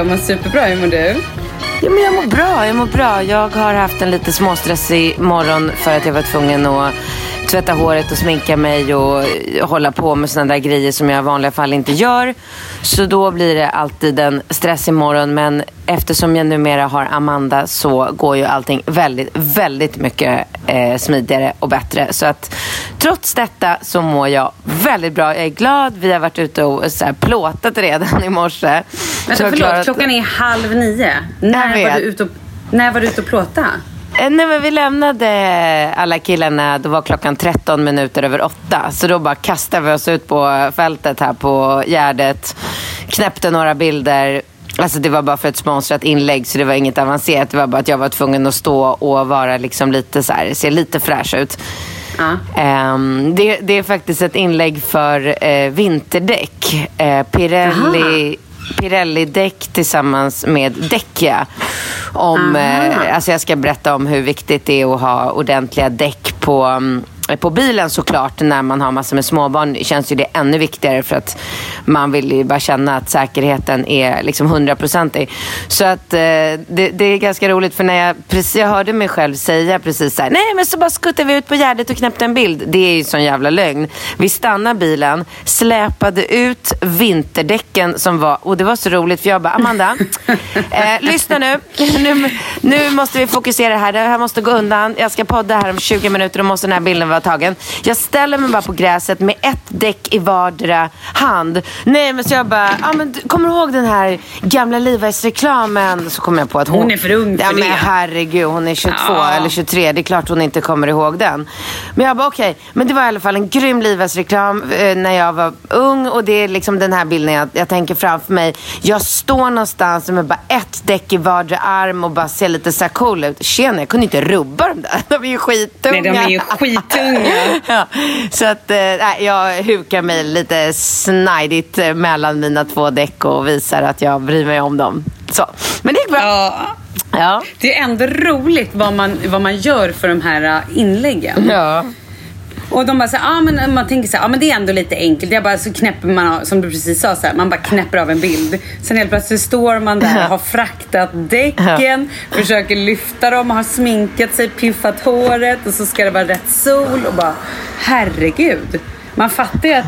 Jag mår superbra. Hur mår du? Ja, men jag mår bra. Jag mår bra. Jag har haft en lite småstressig morgon för att jag var tvungen att tvätta håret och sminka mig och hålla på med sådana där grejer som jag i vanliga fall inte gör. Så då blir det alltid en stressig morgon. Men eftersom jag numera har Amanda så går ju allting väldigt, väldigt mycket eh, smidigare och bättre. Så att trots detta så mår jag väldigt bra. Jag är glad. Vi har varit ute och så här, plåtat redan i morse. Vänta, förlåt. klarat... Klockan är halv nio. När var, du ute och, när var du ute och plåta? Eh, nej, men vi lämnade alla killarna, då var klockan 13 minuter över åtta. Så då bara kastade vi oss ut på fältet här på Gärdet. Knäppte några bilder. Alltså det var bara för ett sponsrat inlägg så det var inget avancerat. Det var bara att jag var tvungen att stå och vara liksom lite så här, se lite fräsch ut. Ja. Um, det, det, är faktiskt ett inlägg för uh, vinterdäck. Uh, Pirelli, Pirelli-däck tillsammans med Däckia. Om, uh, alltså jag ska berätta om hur viktigt det är att ha ordentliga däck på um, på bilen såklart, när man har massor med småbarn känns ju det ännu viktigare för att man vill ju bara känna att säkerheten är liksom hundraprocentig. Så att eh, det, det, är ganska roligt för när jag, precis, jag hörde mig själv säga precis så här, nej men så bara skuttade vi ut på Gärdet och knäppte en bild. Det är ju sån jävla lögn. Vi stannade bilen, släpade ut vinterdäcken som var, och det var så roligt för jag bara, Amanda, eh, lyssna nu. nu. Nu måste vi fokusera här, det här måste gå undan. Jag ska podda här om 20 minuter och måste den här bilden vara tagen. Jag ställer mig bara på gräset med ett däck i vardera hand. Nej, men så jag bara, ah, men, kommer du ihåg den här gamla Levi's-reklamen? Så kom jag på att hon... Hon är för ung för ja, men det. herregud, hon är 22 Ja. eller 23. Det är klart hon inte kommer ihåg den. Men jag bara, okej. Men det var i alla fall en grym Levi's-reklam eh, när jag var ung. Och det är liksom den här bilden jag, jag tänker framför mig. Jag står någonstans med bara ett däck i vardera arm och bara ser lite så cool ut. Tjena, jag kunde inte rubba dem där. De är ju skittunga. Nej, de är ju skitunga. ja, så att eh, nej, jag hukar mig lite snajdigt eh, mellan mina två däck och visar att jag bryr mig om dem. Så. Men det gick bra. Ja. Ja. Det är ändå roligt vad man, vad man gör för de här äh, inläggen. ja. Och de bara så här, ah, men man tänker så här, ah, men det är ändå lite enkelt. Jag bara så knäpper man som du precis sa, så här, man bara knäpper av en bild. Sen helt plötsligt står man där, har fraktat däcken, försöker lyfta dem, har sminkat sig, piffat håret och så ska det vara rätt sol och bara, herregud. Man fattar ju att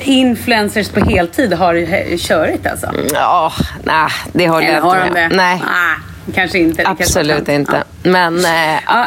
influencers på heltid har körigt alltså. Ja, nej, det håller Eller jag har inte de med. det? Nej, Ah, kanske inte. Det kanske absolut sant. inte. Men eh, Ja.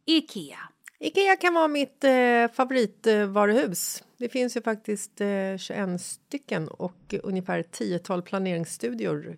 IKEA. Ikea kan vara mitt eh, favoritvaruhus. Det finns ju faktiskt eh, 21 stycken och ungefär 10 planeringsstudior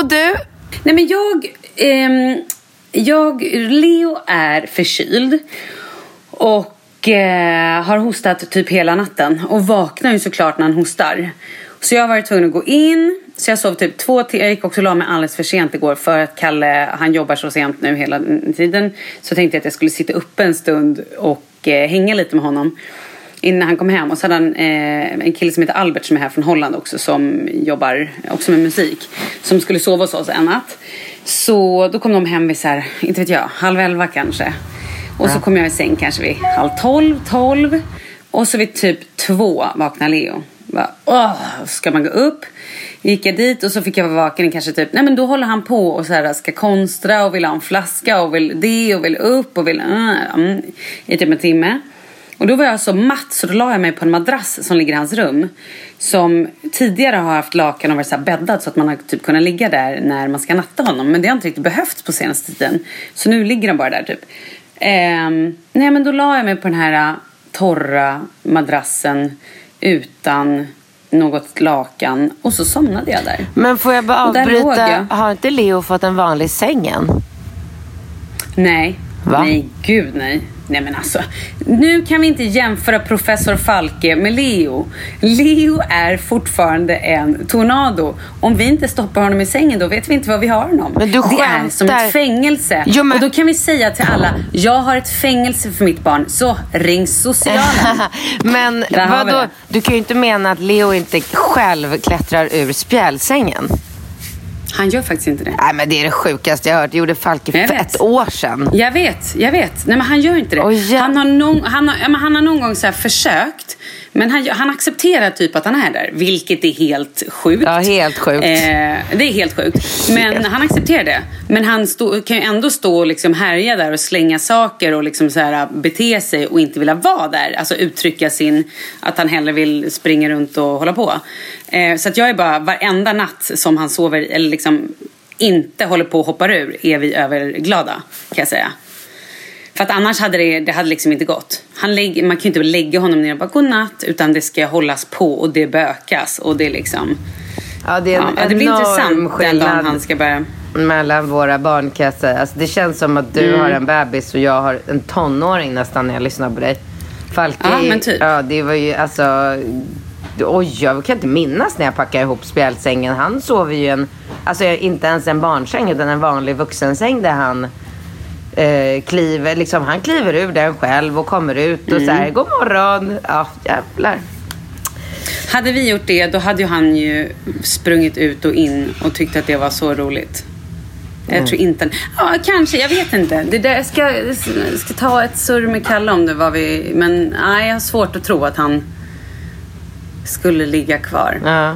Och, du? Nej men jag, ehm, jag, Leo är förkyld och eh, har hostat typ hela natten och vaknar ju såklart när han hostar. Så jag har varit tvungen att gå in, så jag sov typ två timmar, jag gick också och la mig alldeles för sent igår för att Kalle, han jobbar så sent nu hela tiden. Så tänkte jag att jag skulle sitta uppe en stund och eh, hänga lite med honom innan han kom hem. Och så hade han eh, en kille som heter Albert som är här från Holland också som jobbar också med musik. Som skulle sova hos oss en natt. Så då kom de hem vid så här, inte vet jag, halv elva kanske. Och så kom jag i säng kanske vid halv tolv, tolv. Och så vid typ två vaknade Leo. Bara, Åh, ska man gå upp? Gick jag dit och så fick jag vara vaken i kanske typ, nej men då håller han på och så här ska konstra och vill ha en flaska och vill det och vill upp och vill, uh, i typ en timme. Och då var jag så matt så då la jag mig på en madrass som ligger i hans rum. Som tidigare har haft lakan och varit så här bäddat så att man har typ kunnat ligga där när man ska natta honom. Men det har inte riktigt behövts på senaste tiden. Så nu ligger han bara där typ. Ehm, nej men då la jag mig på den här äh, torra madrassen utan något lakan. Och så somnade jag där. Men får jag bara avbryta? jag. Har inte Leo fått en vanlig säng än? Nej. Va? Nej, gud nej. Nej men alltså, nu kan vi inte jämföra professor Falke med Leo. Leo är fortfarande en tornado. Om vi inte stoppar honom i sängen då vet vi inte vad vi har honom. Men du det är som skämtar. ett fängelse. Jo, men- Och då kan vi säga till alla, jag har ett fängelse för mitt barn, så ring socialen. Men vadå? Du kan ju inte mena att Leo inte själv klättrar ur spjälsängen. Han gör faktiskt inte det. Nej men det är det sjukaste jag hört. Det gjorde Falke för ett år sedan. Jag vet, jag vet. Nej men han gör inte det. Oj, ja. han, har någon, han, har, ja, men han har någon gång så försökt. Men han, han accepterar typ att han är där. Vilket är helt sjukt. Ja, helt sjukt. Eh, det är helt sjukt. Men han accepterar det. Men han stå, kan ju ändå stå och liksom härja där och slänga saker och liksom så här bete sig och inte vilja vara där. Alltså uttrycka sin, att han hellre vill springa runt och hålla på. Eh, så att jag är bara, varenda natt som han sover, eller liksom inte håller på och hoppar ur, är vi överglada kan jag säga. För att annars hade det, det hade liksom inte gått. Han lägg, man kan ju inte lägga honom ner och bara godnatt utan det ska hållas på och det bökas och det liksom... Ja, det är en Ja, det blir intressant den dagen han ska börja... mellan våra barn kan jag säga. Alltså, det känns som att du Mm. har en bebis och jag har en tonåring nästan när jag lyssnar på dig. Falke, Ja, men typ. Ja, det var ju alltså... Oj, jag kan inte minnas när jag packade ihop spjälsängen. Han sover ju en, alltså inte ens en barnsäng utan en vanlig vuxensäng där han eh, kliver, liksom, han kliver ur den själv och kommer ut och Mm. här, god morgon. Ja, jävlar. Hade vi gjort det då hade ju han ju sprungit ut och in och tyckt att det var så roligt. Jag tror inte... Ja, kanske. Jag vet inte. Det där, jag ska, jag ska ta ett surr med Kalle om det. Vad vi, men nej, jag har svårt att tro att han skulle ligga kvar. Ja.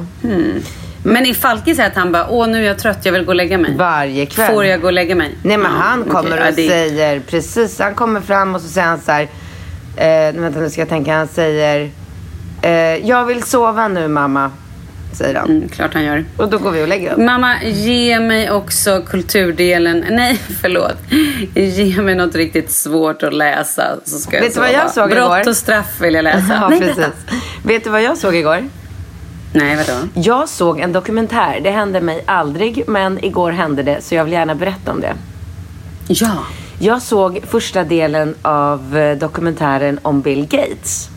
Men är Falke så att han bara, åh nu är jag trött, jag vill gå och lägga mig? Varje kväll. Får jag gå och lägga mig? Nej men Ja, han kommer Ja, och det- säger precis, han kommer fram och så säger han så här, eh, vänta nu ska jag tänka, han säger, eh, jag vill sova nu mamma, säger han. Mm, klart han gör. Och då går vi och lägger oss. Mamma, ge mig också kulturdelen. Nej, förlåt. Ge mig något riktigt svårt att läsa så ska jag Vet du vad jag såg Brott igår? och straff vill jag läsa. Ja, Nej, precis. Vet du vad jag såg igår? Nej, vadå? Jag såg en dokumentär. Det hände mig aldrig, men igår hände det. Så jag vill gärna berätta om det. Ja. Jag såg första delen av eh, dokumentären om Bill Gates.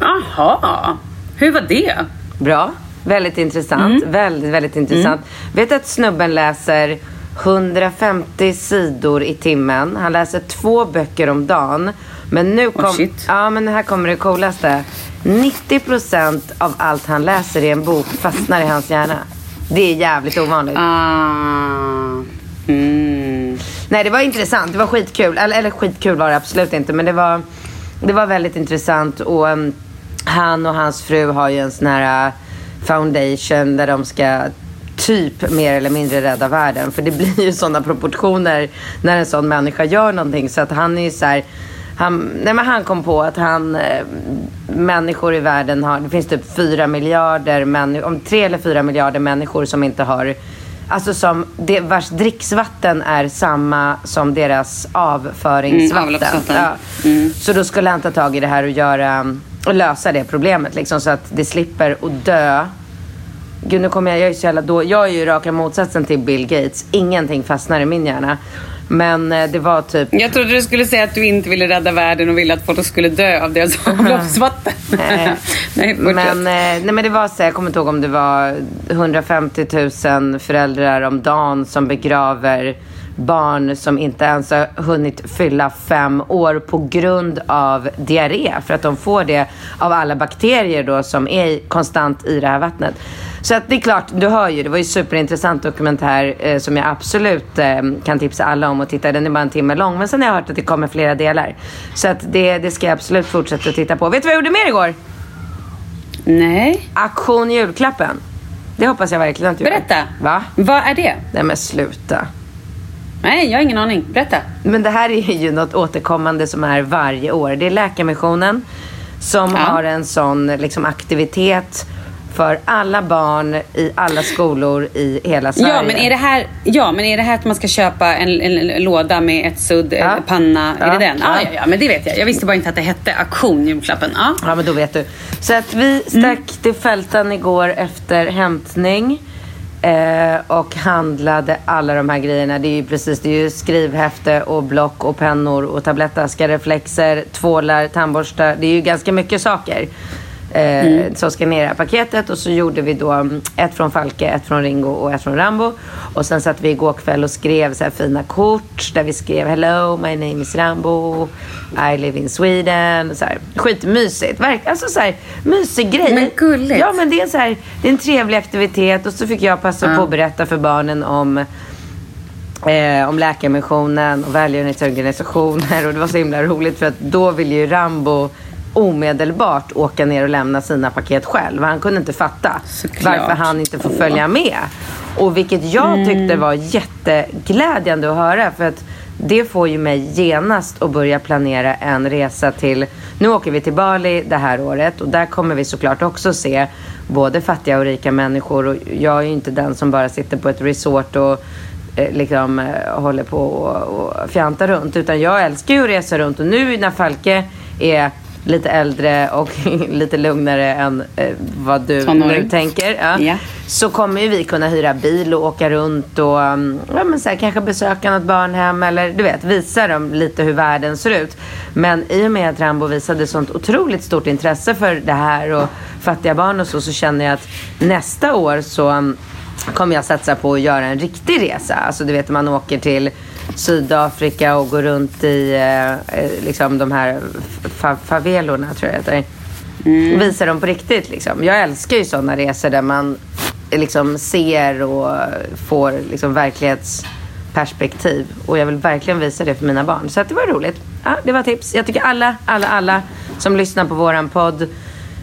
Jaha. Hur var det? Bra. Väldigt intressant. Väldigt, väldigt intressant. Vet att snubben läser 150 sidor i timmen. Han läser två böcker om dagen. Men nu kom... shit. ja, men här kommer det coolaste. 90% av allt han läser i en bok fastnar i hans hjärna. Det är jävligt ovanligt. Ah. Mm. Nej, det var intressant. Det var skitkul. Eller, eller skitkul var det absolut inte. Men det var, det var väldigt intressant. Och um, han och hans fru har ju en sån här uh, foundation där de ska typ mer eller mindre rädda världen. För det blir ju sådana proportioner när en sån människa gör någonting. Så att han är ju så här, han, nej men han kom på att han, eh, människor i världen har, det finns typ fyra miljarder människor, om tre eller fyra miljarder människor som inte har Alltså som det, vars dricksvatten är samma som deras avföringsvatten. Mm, ja. Så då skulle han ta tag i det här och göra och lösa det problemet liksom så att det slipper att dö. Gud nu kommer jag, jag är så jävla då, jag är ju raka motsatsen till Bill Gates. Ingenting fastnar i min hjärna. Men eh, det var typ Jag trodde du skulle säga att du inte ville rädda världen och ville att folk skulle dö av deras avloppsvatten. Nej. Men, eh, nej, men det var så, jag kommer inte ihåg om det var 150 000 föräldrar om dagen som begraver barn som inte ens har hunnit fylla fem år på grund av diarré. För att de får det av alla bakterier då som är konstant i det här vattnet. Så att det är klart, du hör ju, det var ju superintressant dokumentär eh, som jag absolut eh, kan tipsa alla om att titta. Den är bara en timme lång, men sen har jag hört att det kommer flera delar. Så att det, det ska jag absolut fortsätta att titta på. Vet du vad jag gjorde mer igår? Nej. Aktion julklappen. Det hoppas jag verkligen att du gör. Berätta. Va? Vad är det? Nej men sluta. Nej, jag har ingen aning. Berätta. Men det här är ju något återkommande som är varje år. Det är Läkarmissionen som Ja. har en sån liksom, aktivitet för alla barn i alla skolor i hela Sverige. Ja men, är det här, ja, men är det här att man ska köpa en, en, en låda med ett sudd, Ja. ja. panna? Ja. Är det den? Ja. Ja. Ja, ja, men det vet jag. Jag visste bara inte att det hette auktion julklappen. Ja. Ja, men då vet du. Så att vi stack till fältan igår efter hämtning. Eh, och handlade alla de här grejerna. Det är ju precis, det är ju skrivhäfte och block och pennor och tablettaskar, reflexer, tvålar, tandborstar. Det är ju ganska mycket saker. Eh, Som ska ner i det här paketet. Och så gjorde vi då mm, ett från Falke, ett från Ringo och ett från Rambo. Och sen satt vi igår kväll och skrev så här fina kort. Där vi skrev Hello, my name is Rambo. I live in Sweden. Så här, skitmysigt. Verk, alltså så här, mysig grej. Men gulligt. Ja, men det är, så här, det är en trevlig aktivitet. Och så fick jag passa på att berätta för barnen om eh, om Läkarmissionen och välgörenhetsorganisationer. Och det var så himla roligt för att då ville ju Rambo omedelbart åka ner och lämna sina paket själv. Han kunde inte fatta Såklart. varför han inte får följa med. Och vilket jag tyckte var jätteglädjande att höra. För att det får ju mig genast att börja planera en resa till... Nu åker vi till Bali det här året och där kommer vi såklart också se både fattiga och rika människor. Och jag är ju inte den som bara sitter på ett resort och eh, liksom eh, håller på och, och fjantar runt. Utan jag älskar ju att resa runt och nu när Falke är lite äldre och lite lugnare än eh, vad du Tonåring. nu tänker. Ja. Ja. Så kommer ju vi kunna hyra bil och åka runt och um, ja, men så här, kanske besöka något barnhem eller du vet visa dem lite hur världen ser ut. Men i och med att Rambo visade sånt otroligt stort intresse för det här och fattiga barn och så så känner jag att nästa år så um, kommer jag satsa på att göra en riktig resa. Alltså du vet man åker till Sydafrika och går runt i eh, eh, liksom de här fa- favelorna tror jag det heter. Mm. Visa dem på riktigt liksom. Jag älskar ju sådana resor där man eh, liksom ser och får liksom verklighetsperspektiv. Och jag vill verkligen visa det för mina barn. Så att det var roligt. Ja, det var tips. Jag tycker alla, alla, alla som lyssnar på våran podd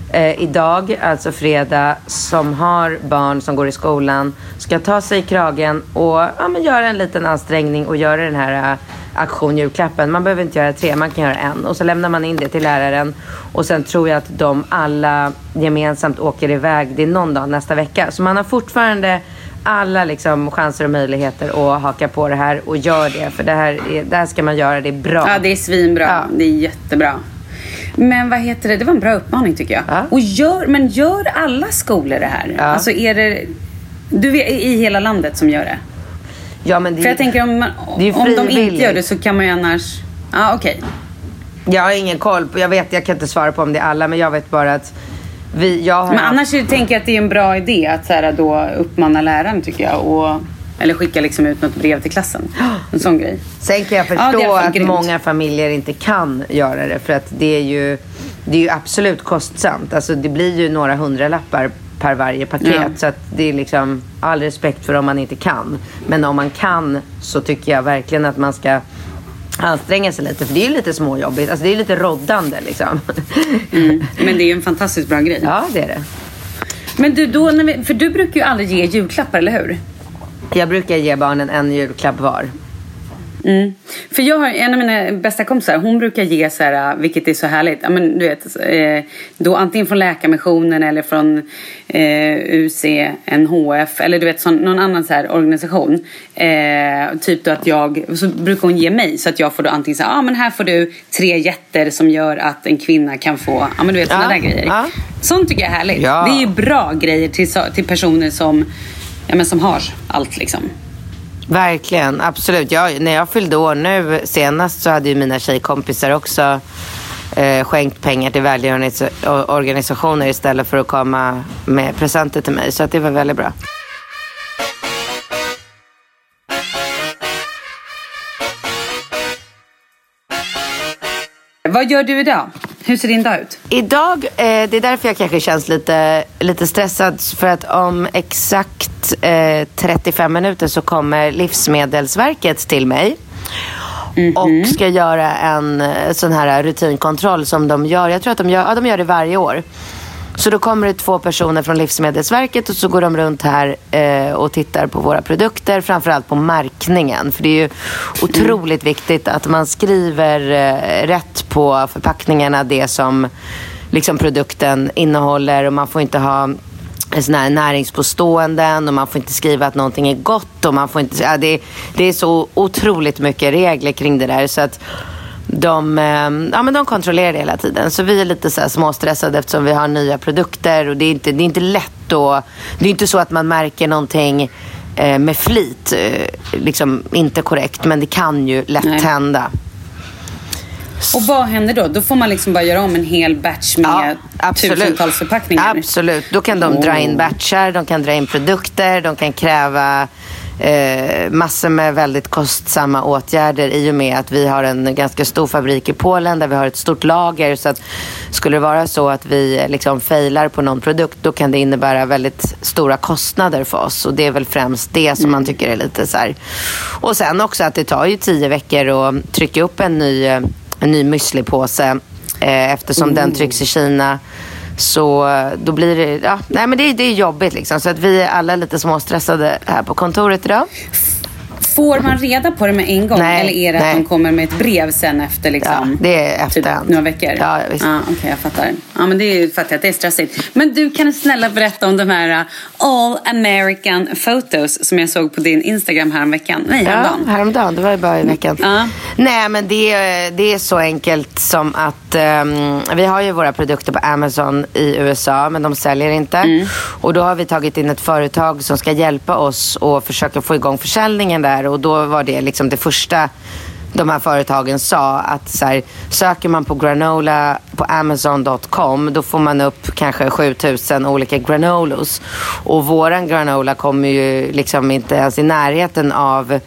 eh, idag, alltså fredag, som har barn som går i skolan ska ta sig i kragen och ja, men göra en liten ansträngning och göra den här uh, aktion julklappen. Man behöver inte göra tre, man kan göra en. Och så lämnar man in det till läraren. Och sen tror jag att de alla gemensamt åker iväg. Det är någon dag nästa vecka. Så man har fortfarande alla liksom chanser och möjligheter att haka på det här och gör det. För det här, är, det här ska man göra, det är bra. Ja, det är svinbra. Ja. Det är jättebra. Men vad heter det? Det var en bra uppmaning tycker jag. Ja. Och gör, men gör alla skolor det här? Ja. Alltså är det... Du vet, i hela landet som gör det? Ja, men det, För jag tänker om, man, om de inte gör det så kan man ju annars... Ja, ah, okej. Jag har ingen koll. på Jag vet, jag kan inte svara på om det är alla, men jag vet bara att vi, jag har Men annars tänker jag att det är en bra idé att så här, då uppmana läraren tycker jag. Och, eller skicka liksom ut något brev till klassen. En sån grej. Sen kan jag Ja, förstå fall att grymt. många familjer inte kan göra det. För att det är ju, det är ju absolut kostsamt. Alltså det blir ju några hundralappar per varje paket. Ja. Så att det är liksom all respekt för om man inte kan. Men om man kan så tycker jag verkligen att man ska anstränga sig lite. För det är ju lite småjobbigt. Alltså det är lite roddande liksom. Mm. Men det är ju en fantastiskt bra grej. Ja, det är det. Men du, då, vi, för du brukar ju aldrig ge julklappar, eller hur? Jag brukar ge barnen en julklapp var. Mm. För jag har en av mina bästa kompisar, hon brukar ge så här, vilket är så härligt, ja, men du vet, eh, då antingen från Läkarmissionen eller från eh, UCNHF eller du vet sån, någon annan så här organisation. Eh, typ då att jag, så brukar hon ge mig så att jag får då antingen säga, ja ah, men här får du tre jätter som gör att en kvinna kan få, ja men du vet sådana Ja, där grejer. ja. Sånt tycker jag är härligt. Ja. Det är ju bra grejer till, så- till personer som, ja, men som har allt liksom. Verkligen, absolut. Jag, när jag fyllde år nu senast så hade ju mina tjejkompisar också eh, skänkt pengar till välgörenhetsorganisationer istället för att komma med presenter till mig. Så att det var väldigt bra. Vad gör du idag? Hur ser din dag ut? Idag, eh, det är därför jag kanske känns lite, lite stressad. För att om exakt eh, 35 minuter så kommer Livsmedelsverket till mig. Och ska göra en eh, sån här rutinkontroll som de gör. Jag tror att de gör, ja, de gör det varje år. Så då kommer det två personer från Livsmedelsverket och så går de runt här eh, och tittar på våra produkter. Framförallt på märkningen. För det är ju otroligt viktigt att man skriver eh, rätt på förpackningarna det som liksom produkten innehåller. Och man får inte ha såna här näringspåståenden och man får inte skriva att någonting är gott. Och man får inte, ja, det, det är så otroligt mycket regler kring det där. Så att de, eh, ja, men de kontrollerar det hela tiden. Så vi är lite så här småstressade eftersom vi har nya produkter. Och det är inte, det är inte lätt att... Det är inte så att man märker någonting eh, med flit. Eh, liksom inte korrekt. Men det kan ju lätt Nej. hända. Och vad händer då? Då får man liksom bara göra om en hel batch med tusentals förpackningar? Absolut. Då kan de dra in batchar, de kan dra in produkter, de kan kräva eh, massor med väldigt kostsamma åtgärder i och med att vi har en ganska stor fabrik i Polen där vi har ett stort lager. Så att skulle det vara så att vi eh, liksom failar på någon produkt då kan det innebära väldigt stora kostnader för oss. Och det är väl främst det som man tycker är lite så här. Och sen också att det tar ju tio veckor att trycka upp en ny, eh, en ny müslipåse eh, eftersom den trycks i Kina. Så eh, då blir det, ja, nej men det, det är jobbigt liksom. Så att vi är alla lite småstressade här på kontoret idag. Får man reda på det med en gång? Nej, eller är det nej. att de kommer med ett brev sen efter liksom? Ja, det är Typ efterhand. några veckor? Ja, visst. Ah, Okej, jag fattar. Ja, men det är ju fattar jag att det är stressigt. Men du, kan du snälla berätta om de här uh, All American Photos som jag såg på din Instagram häromveckan? Nej, Ja, häromdagen. häromdagen. Det var ju bara i veckan. Ja. Nej, men det, är- det är så enkelt som att ehm, vi har ju våra produkter på Amazon i USA, men de säljer inte. Mm. Och då har vi tagit in ett företag som ska hjälpa oss och försöka få igång försäljningen där. Och då var det liksom det första de här företagen sa att så här, söker man på granola på amazon.com då får man upp kanske 7000 olika granolos. Och våran granola kommer ju liksom inte ens i närheten av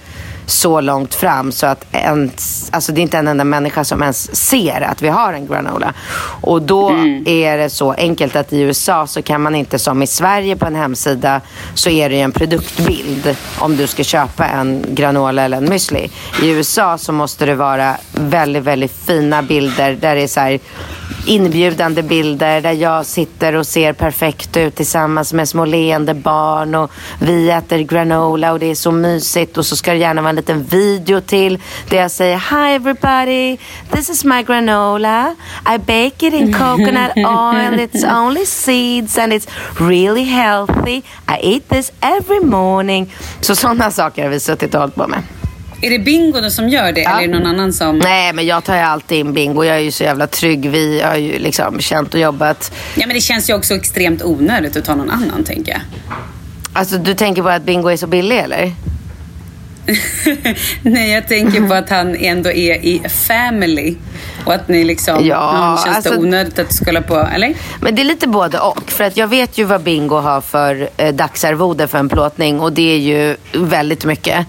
så långt fram så att ens, alltså det är inte en enda människa som ens ser att vi har en granola. Och då är det så enkelt att i USA så kan man inte som i Sverige på en hemsida så är det ju en produktbild om du ska köpa en granola eller en müsli. I USA så måste det vara väldigt, väldigt fina bilder där det är så här inbjudande bilder där jag sitter och ser perfekt ut tillsammans med små leende barn och vi äter granola och det är så mysigt och så ska det gärna vara en liten video till där jag säger Hi everybody, this is my granola. I bake it in coconut oil, it's only seeds and it's really healthy. I eat this every morning. Så sådana saker har vi suttit och hållit på med. Är det Bingo då som gör det Ja. eller är det någon annan som... Nej, men jag tar ju alltid in Bingo. Jag är ju så jävla trygg. Vi har ju liksom känt och jobbat. Ja men det känns ju också extremt onödigt att ta någon annan tänker jag. Alltså, du tänker på att Bingo är så billig, eller? Nej, jag tänker på att han ändå är i family. Och att ni liksom... Ja, känns alltså- det onödigt att du ska hålla på, eller? Men det är lite både och. För att jag vet ju vad Bingo har för eh, dagsarvode för en plåtning och det är ju väldigt mycket.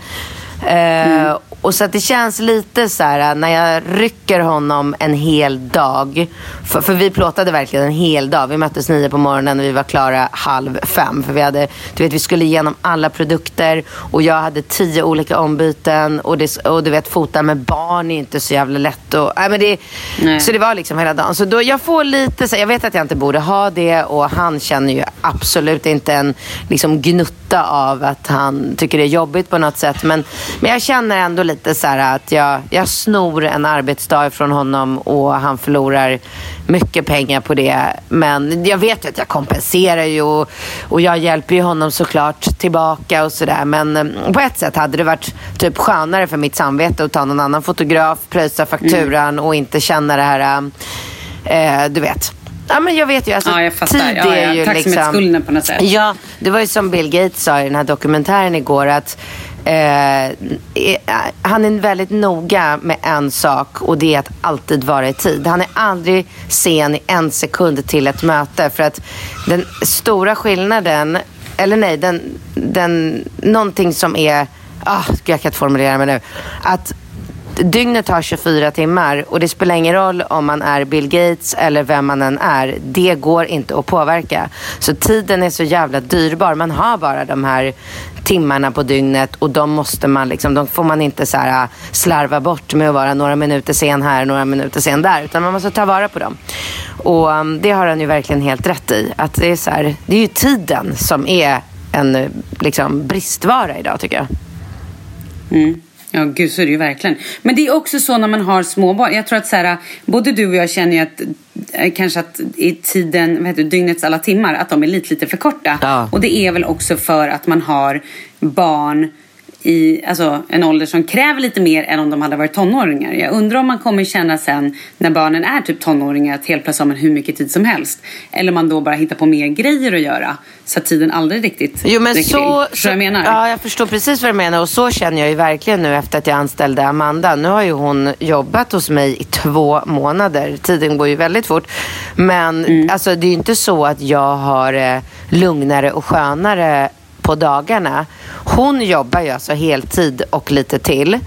Eh, Och så det känns lite så här när jag rycker honom en hel dag. För, för vi plåtade verkligen en hel dag. Vi möttes nio på morgonen och vi var klara halv fem. För vi hade, du vet, vi skulle igenom alla produkter och jag hade tio olika ombyten. Och, det, och du vet, fota med barn är inte så jävla lätt. Och, nej, men det, Nej. så det var liksom hela dagen. Så då, jag får lite så jag vet att jag inte borde ha det och han känner ju absolut inte en liksom, gnutta av att han tycker det är jobbigt på något sätt. Men, men jag känner ändå lite så här att jag, jag snor en arbetsdag från honom och han förlorar mycket pengar på det. Men jag vet ju att jag kompenserar ju och, och jag hjälper ju honom såklart tillbaka och sådär. Men eh, på ett sätt hade det varit typ skönare för mitt samvete att ta någon annan fotograf, pröjsa fakturan och inte känna det här, eh, du vet. Ja men jag vet ju, alltså Ja, jag fattar. tid Ja, är ja. ju Tacksamhetsskulden på något sätt. Ja, det var ju som Bill Gates sa i den här dokumentären igår att Eh, eh, han är väldigt noga med en sak och det är att alltid vara i tid. Han är aldrig sen i en sekund till ett möte för att den stora skillnaden, eller nej, den, den, någonting som är, ah, jag kan inte formulera mig nu, att Dygnet har 24 timmar och det spelar ingen roll om man är Bill Gates eller vem man än är. Det går inte att påverka. Så tiden är så jävla dyrbar. Man har bara de här timmarna på dygnet och de måste man liksom, de får man inte så här äh, slarva bort med att vara några minuter sen här, några minuter sen där. Utan man måste ta vara på dem. Och um, det har han ju verkligen helt rätt i. Att det är så här, det är ju tiden som är en liksom, bristvara idag tycker jag. Mm. Ja, gud så är det ju verkligen. Men det är också så när man har småbarn. Jag tror att så här, både du och jag känner ju att eh, kanske att i tiden, vad heter det, dygnets alla timmar, att de är lite, lite för korta. Ja. Och det är väl också för att man har barn i alltså, en ålder som kräver lite mer än om de hade varit tonåringar. Jag undrar om man kommer känna sen när barnen är typ tonåringar att helt plötsligt har man hur mycket tid som helst. Eller om man då bara hittar på mer grejer att göra så att tiden aldrig riktigt Jo, men räcker så, till. Vad jag menar? Ja, jag förstår precis vad du menar. Och så känner jag ju verkligen nu efter att jag anställde Amanda. Nu har ju hon jobbat hos mig i två månader. Tiden går ju väldigt fort. Men Mm. alltså, det är ju inte så att jag har eh, lugnare och skönare på dagarna. Hon jobbar ju alltså heltid och lite till.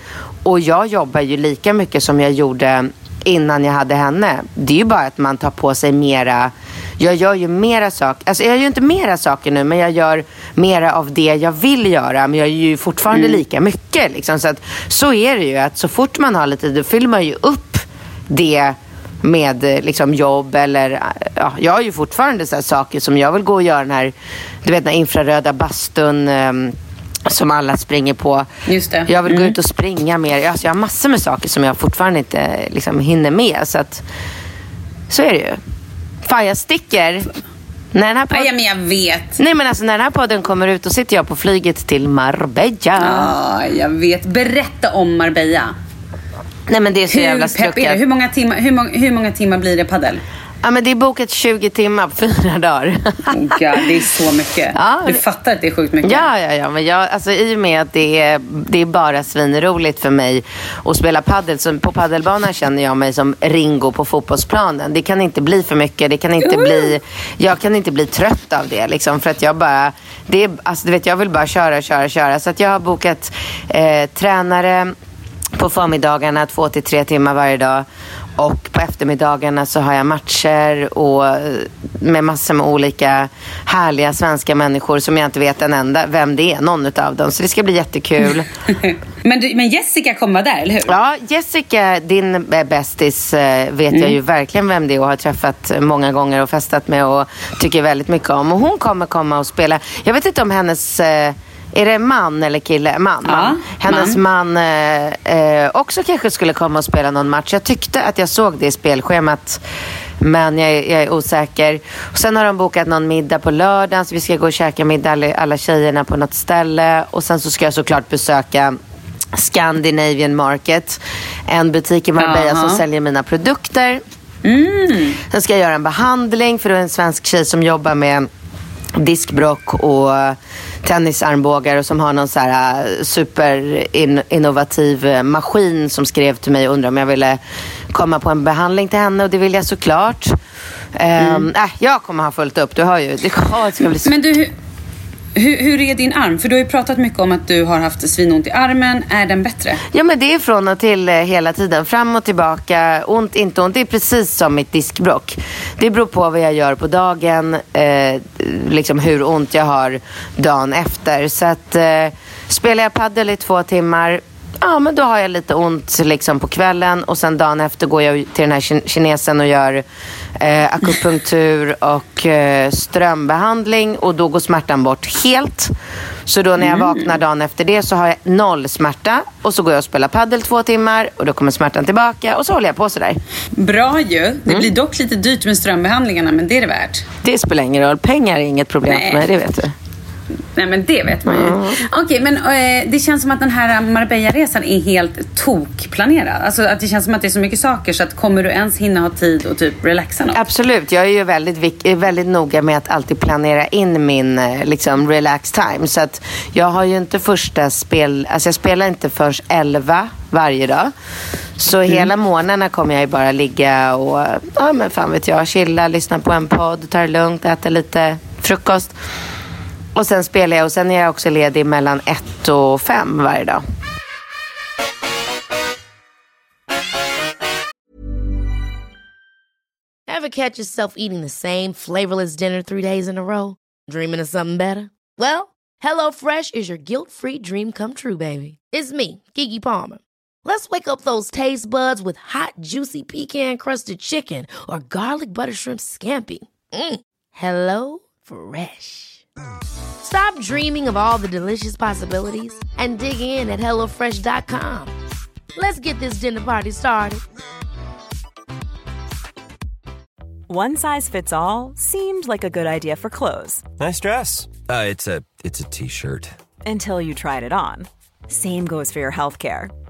Och jag jobbar ju lika mycket som jag gjorde innan jag hade henne. Det är ju bara att man tar på sig mera jag gör ju mera saker, alltså jag gör inte mera saker nu men jag gör mera av det jag vill göra men jag gör ju fortfarande lika mycket liksom. Så att så är det ju att så fort man har lite då fyller man ju upp det med liksom jobb eller ja, jag har ju fortfarande så saker som jag vill gå och göra den här, du vet den här infraröda bastun ehm, som alla springer på. Just det. Jag vill gå Mm. ut och springa mer. Alltså jag har massor med saker som jag fortfarande inte liksom, hinner med. Så att så är det ju. Fan, jag sticker. När den här podden... men jag vet. Nej, men alltså när den här podden kommer ut då sitter jag på flyget till Marbella. Ja, jag vet. Berätta om Marbella. Nej, men det är så jävla Hur det? strucket. Hur många, timmar, hur, många, hur många timmar blir det paddel? Ja, men det är bokat 20 timmar på fyra dagar. Oh God, det är så mycket. Ja, du fattar att det är sjukt mycket? Ja, ja, ja. Men jag, alltså, I och med att det är, det är bara svinroligt för mig att spela paddel. Så på paddelbanan känner jag mig som Ringo på fotbollsplanen. Det kan inte bli för mycket. Det kan inte bli, jag kan inte bli trött av det. Liksom, för att jag bara... Det är, alltså, du vet, jag vill bara köra, köra, köra. Så att jag har bokat eh, tränare på förmiddagarna två till tre timmar varje dag. Och på eftermiddagarna så har jag matcher och med massor med olika härliga svenska människor som jag inte vet en enda vem det är, någon utav dem. Så det ska bli jättekul. Men, du, men Jessica kommer vara där, eller hur? Ja, Jessica, din bästis, eh, vet jag ju verkligen vem det är och har träffat många gånger och festat med och tycker väldigt mycket om. Och hon kommer komma och spela. Jag vet inte om hennes eh, är det man eller kille? Man. Ja, man. Hennes man. man eh, eh, också kanske skulle komma och spela någon match. Jag tyckte att jag såg det i spelschemat. Men jag, är- jag är osäker. Och sen har de bokat någon middag på lördagen. Så vi ska gå och käka middag alla, alla tjejerna på något ställe. Och sen så ska jag såklart besöka Scandinavian Market. En butik i Marbella Jaha. som säljer mina produkter. Sen ska jag göra en behandling för det är en svensk tjej som jobbar med diskbrock och tennisarmbågar och som har någon så här äh, superinnovativ äh, maskin som skrev till mig och undrade om jag ville komma på en behandling till henne och det vill jag såklart. Mm. Äh, jag kommer ha fullt upp, du hör ju. Det, åh, det ska bli så Men du, hur, hur, är din arm? För du har ju pratat mycket om att du har haft svinont i armen. Är den bättre? Ja men det är från och till eh, hela tiden. Fram och tillbaka. Ont, inte ont. Det är precis som mitt diskbrock. Det beror på vad jag gör på dagen. Eh, liksom hur ont jag har dagen efter. Så att eh, spelar jag paddel i två timmar. Ja men då har jag lite ont liksom på kvällen. Och sen dagen efter går jag till den här kin- kinesen och gör eh, akupunktur och eh, strömbehandling. Och då går smärtan bort helt. Så då när jag vaknar dagen efter det så har jag noll smärta. Och så går jag och spelar paddel två timmar och då kommer smärtan tillbaka. Och så håller jag på sådär. Bra ju. Mm. Det blir dock lite dyrt med strömbehandlingarna, men det är det värt. Det spelar ingen roll. Pengar är inget problem Nej. för mig, det vet du. Nej, men det vet man ju. Okej, men eh, det känns som att den här Marbella-resan är helt tokplanerad. Alltså att det känns som att det är så mycket saker så att kommer du ens hinna ha tid och typ relaxa något? Absolut. Jag är ju väldigt, väldigt noga med att alltid planera in min eh, liksom, relax time. Så att jag har ju inte första spel... Alltså jag spelar inte först 11 varje dag. Så hela månaderna kommer jag ju bara ligga och, ja men fan vet jag, chilla, lyssna på en podd, ta det lugnt, äta lite frukost. Och sen spelar jag och sen är jag också ledig mellan ett och fem varje dag. Ever catch yourself eating the same flavorless dinner three days in a row? Dreaming of something better? Well, hello fresh is your guilt-free dream come true, baby. It's me, Kiki Palmer. Let's wake up those taste buds with hot, juicy pecan-crusted chicken or garlic butter shrimp scampi. Mm. Hello Fresh. Stop dreaming of all the delicious possibilities and dig in at HelloFresh.com. Let's get this dinner party started. One size fits all seemed like a good idea for clothes Nice dress. Uh, it's a it's a t-shirt. until you tried it on. Same goes for your healthcare.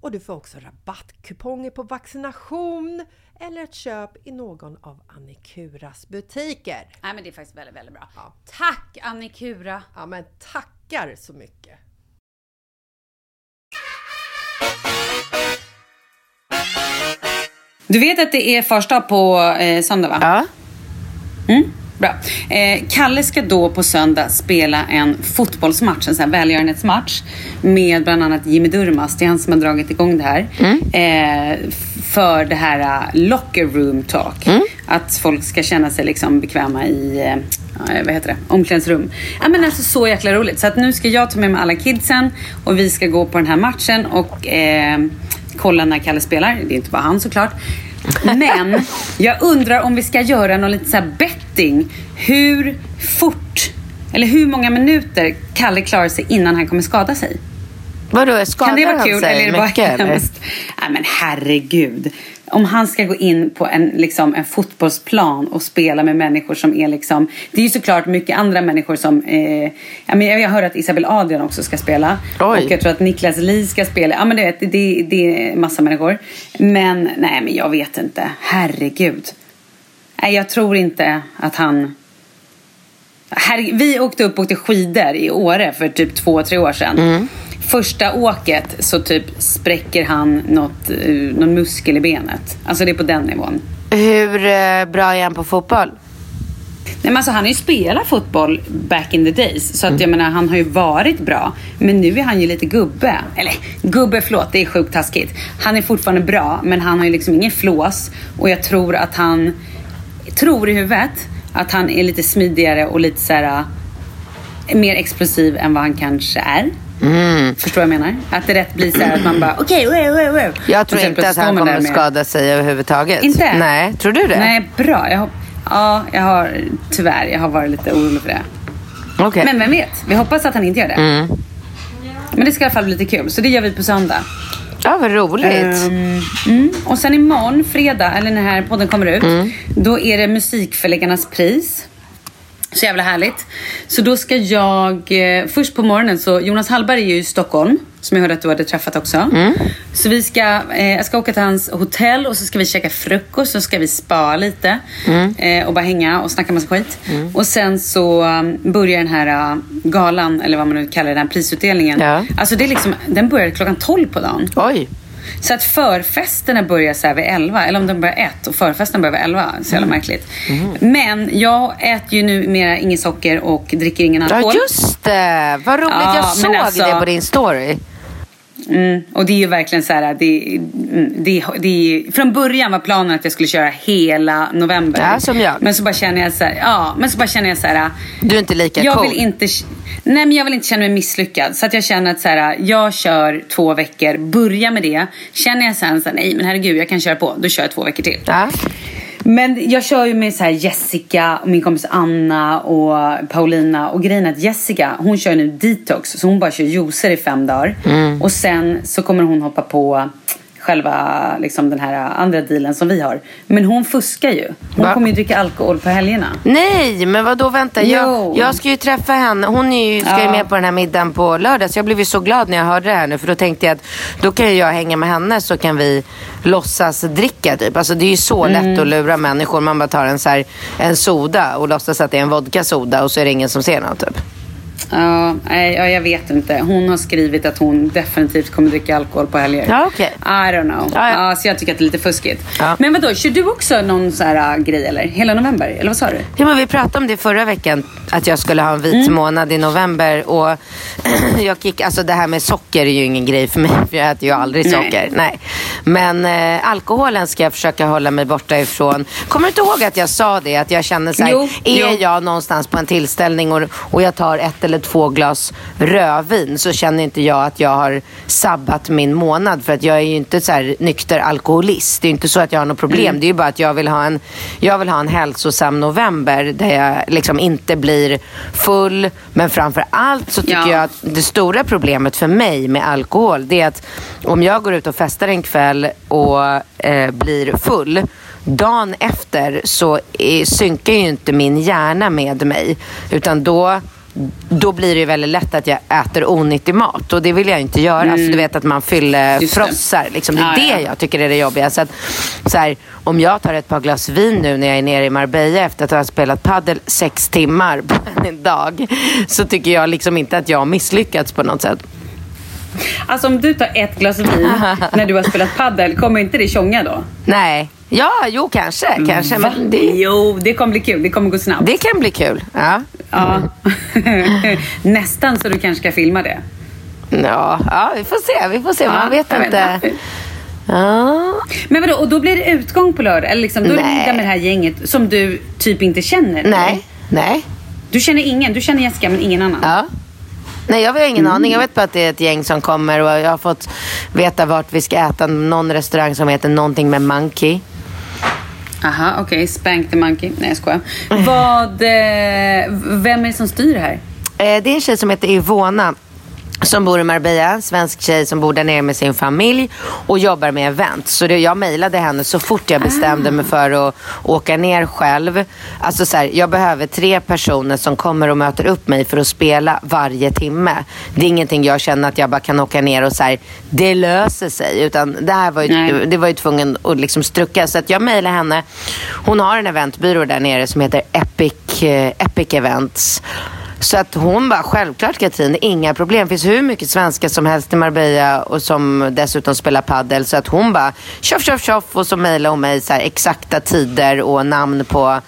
och du får också rabattkuponger på vaccination eller ett köp i någon av Annikuras butiker. Nej men det är faktiskt väldigt, väldigt bra. Tack Annikura! Ja men tackar så mycket! Du vet att det är första på eh, söndag va? Ja. Mm, bra. Eh, Kalle ska då på söndag spela en fotbollsmatch, en sån här välgörenhetsmatch med bland annat Jimmy Durmaz. Det är han som har dragit igång det här. Eh, för det här uh, locker room talk. Att folk ska känna sig liksom bekväma i eh, vad heter det? omklädningsrum. Ja, men alltså så jäkla roligt. Så att nu ska jag ta med mig alla kidsen och vi ska gå på den här matchen och eh, kolla när Kalle spelar. Det är inte bara han såklart. Men jag undrar om vi ska göra någon lite så här betting. Hur fort, eller hur många minuter Kalle klarar sig innan han kommer skada sig. Vadå, skadar Kan det vara han kul sig eller är det bara mycket, hemskt? Nej men herregud. Om han ska gå in på en, liksom, en fotbollsplan och spela med människor som är liksom... Det är ju såklart mycket andra människor som... Eh, ja, men jag hör att Isabel Adrian också ska spela. Oj. Och jag tror att Niklas Li ska spela. Ja men du vet, det, det, det är massa människor. Men nej men jag vet inte. Herregud. Nej jag tror inte att han... Herre, vi åkte upp och åkte skidor i Åre för typ två, tre år sedan. Första åket så typ spräcker han något, eh, någon muskel i benet. Alltså det är på den nivån. Hur eh, bra är han på fotboll? Nej, men alltså, han har ju spelat fotboll back in the days. Så att jag menar, han har ju varit bra. Men nu är han ju lite gubbe. Eller gubbe, förlåt, det är sjukt taskigt. Han är fortfarande bra, men han har ju liksom ingen flås. Och jag tror att han, tror i huvudet, att han är lite smidigare och lite så här, äh, mer explosiv än vad han kanske är. Förstår vad jag menar? Att det rätt blir så här att man bara okej, okay, wow, wow, wow. Jag tror inte att han kommer skada sig överhuvudtaget. Inte? Nej, tror du det? Nej, bra. Jag, ja, jag har tyvärr, jag har varit lite orolig för det. Okej. Men vem vet? Vi hoppas att han inte gör det. Mm. Men det ska i alla fall bli lite kul. Så det gör vi på söndag. Ja, vad roligt. Ehm, mm. Och sen imorgon, fredag, eller när den här podden kommer ut, Mm. då är det Musikförläggarnas pris. Så jävla härligt. Så då ska jag, eh, först på morgonen så, Jonas Hallberg är ju i Stockholm, som jag hörde att du hade träffat också. Mm. Så vi ska, eh, jag ska åka till hans hotell och så ska vi käka frukost, så ska vi spa lite. Mm. Eh, och bara hänga och snacka massa skit. Och sen så um, börjar den här uh, galan, eller vad man nu kallar den här prisutdelningen. Ja. Alltså det är liksom, den börjar klockan 12 på dagen. Oj. Så att förfesterna börjar så här vid 11, eller om de börjar 1 och förfesten börjar vid 11. Så jävla märkligt. Men jag äter ju numera inget socker och dricker ingen alkohol. Ja, just det. Vad roligt. Ja, jag såg alltså- det på din story. Mm, och det är ju verkligen så här, det, mm, det, det är, från början var planen att jag skulle köra hela november. Ja, som jag. Men så bara känner jag så här, ja, men så bara känner jag så här, Du är inte lika jag cool. vill inte, nej men jag vill inte känna mig misslyckad. Så att jag känner att så här, jag kör två veckor, börja med det. Känner jag sen så här, nej men herregud jag kan köra på, då kör jag två veckor till. Ja. Men jag kör ju med så här Jessica, och min kompis Anna och Paulina. Och grejen är att Jessica, hon kör nu detox. Så hon bara kör juicer i fem dagar. Mm. Och sen så kommer hon hoppa på själva liksom, den här andra dealen som vi har. Men hon fuskar ju. Hon Va? kommer ju dricka alkohol på helgerna. Nej, men vad då vänta. Jag, jag ska ju träffa henne. Hon är ju, ska ju Ja. med på den här middagen på lördag. Så jag blev ju så glad när jag hörde det här nu. För då tänkte jag att då kan ju jag hänga med henne så kan vi låtsas dricka typ. Alltså det är ju så Mm. lätt att lura människor. Man bara tar en, så här, en soda och låtsas att det är en vodka-soda och så är det ingen som ser något typ. Ja, nej, ja, jag vet inte. Hon har skrivit att hon definitivt kommer dricka alkohol på helger. Ja, okej. I don't know. Ja, ja. Ja, så jag tycker att det är lite fuskigt. Ja. Men vadå, kör du också någon så här äh, grej eller? Hela november? Eller vad sa du? Ja, men vi pratade om det förra veckan, att jag skulle ha en vit Mm. månad i november. Och jag gick, alltså det här med socker är ju ingen grej för mig, för jag äter ju aldrig Nej. socker. Nej. Men eh, alkoholen ska jag försöka hålla mig borta ifrån. Kommer du inte ihåg att jag sa det? Att jag känner så här, Jo, är jo. jag någonstans på en tillställning och, och jag tar ett eller två glas rödvin så känner inte jag att jag har sabbat min månad. För att jag är ju inte så här nykter alkoholist. Det är inte så att jag har något problem. Mm. Det är ju bara att jag vill ha en, jag vill ha en hälsosam november där jag liksom inte blir full. Men framför allt så tycker Ja. jag att det stora problemet för mig med alkohol det är att om jag går ut och festar en kväll och eh, blir full Dagen efter så eh, synkar ju inte min hjärna med mig. Utan då, då blir det ju väldigt lätt att jag äter onyttig mat. Och det vill jag inte göra. Alltså, du vet att man fyller Mm. Frossar. Liksom. Det är Ja, det ja. jag tycker är det jobbiga. Så att, så här, om jag tar ett par glas vin nu när jag är nere i Marbella efter att ha spelat paddel sex timmar på en dag. Så tycker jag liksom inte att jag har misslyckats på något sätt. Alltså om du tar ett glas vin när du har spelat paddel, kommer inte det tjonga då? Nej. Ja, jo kanske. kanske Va? men det, Jo, det kommer bli kul. Det kommer gå snabbt. det kan bli kul. Ja. Ja. Nästan så du kanske ska filma det. Ja, ja, vi får se. Vi får se. Man Ja, vet jag inte. Ja. Men vadå, och då blir det utgång på lördag? Eller liksom, då är det middag med det här gänget som du typ inte känner? eller? Nej, nej. Du känner ingen? Du känner Jessica men ingen annan? Ja. Nej, jag har ingen aning. Jag vet bara att det är ett gäng som kommer och jag har fått veta vart vi ska äta. Någon restaurang som heter någonting med Monkey. Aha, okej. Spank the monkey. Nej, jag skojar. Vad, eh, vem är det som styr det här? Eh, det är en tjej som heter Ivona. Som bor i Marbella, en svensk tjej som bor där nere med sin familj och jobbar med event. Så det, jag mejlade henne så fort jag bestämde mig för att åka ner själv. Alltså så här, jag behöver tre personer som kommer och möter upp mig för att spela varje timme. Det är ingenting jag känner att jag bara kan åka ner och så här, det löser sig. Utan det här var ju, Nej. det var ju tvungen att liksom strucka. Så att jag mejlade henne. Hon har en eventbyrå där nere som heter Epic, eh, Epic Events. Så att hon bara, självklart Katrin, inga problem. Det finns hur mycket svenskar som helst i Marbella och som dessutom spelar paddel. Så att hon bara, tjoff, tjoff, tjoff. Och så mejlar hon mig så här, exakta tider och namn på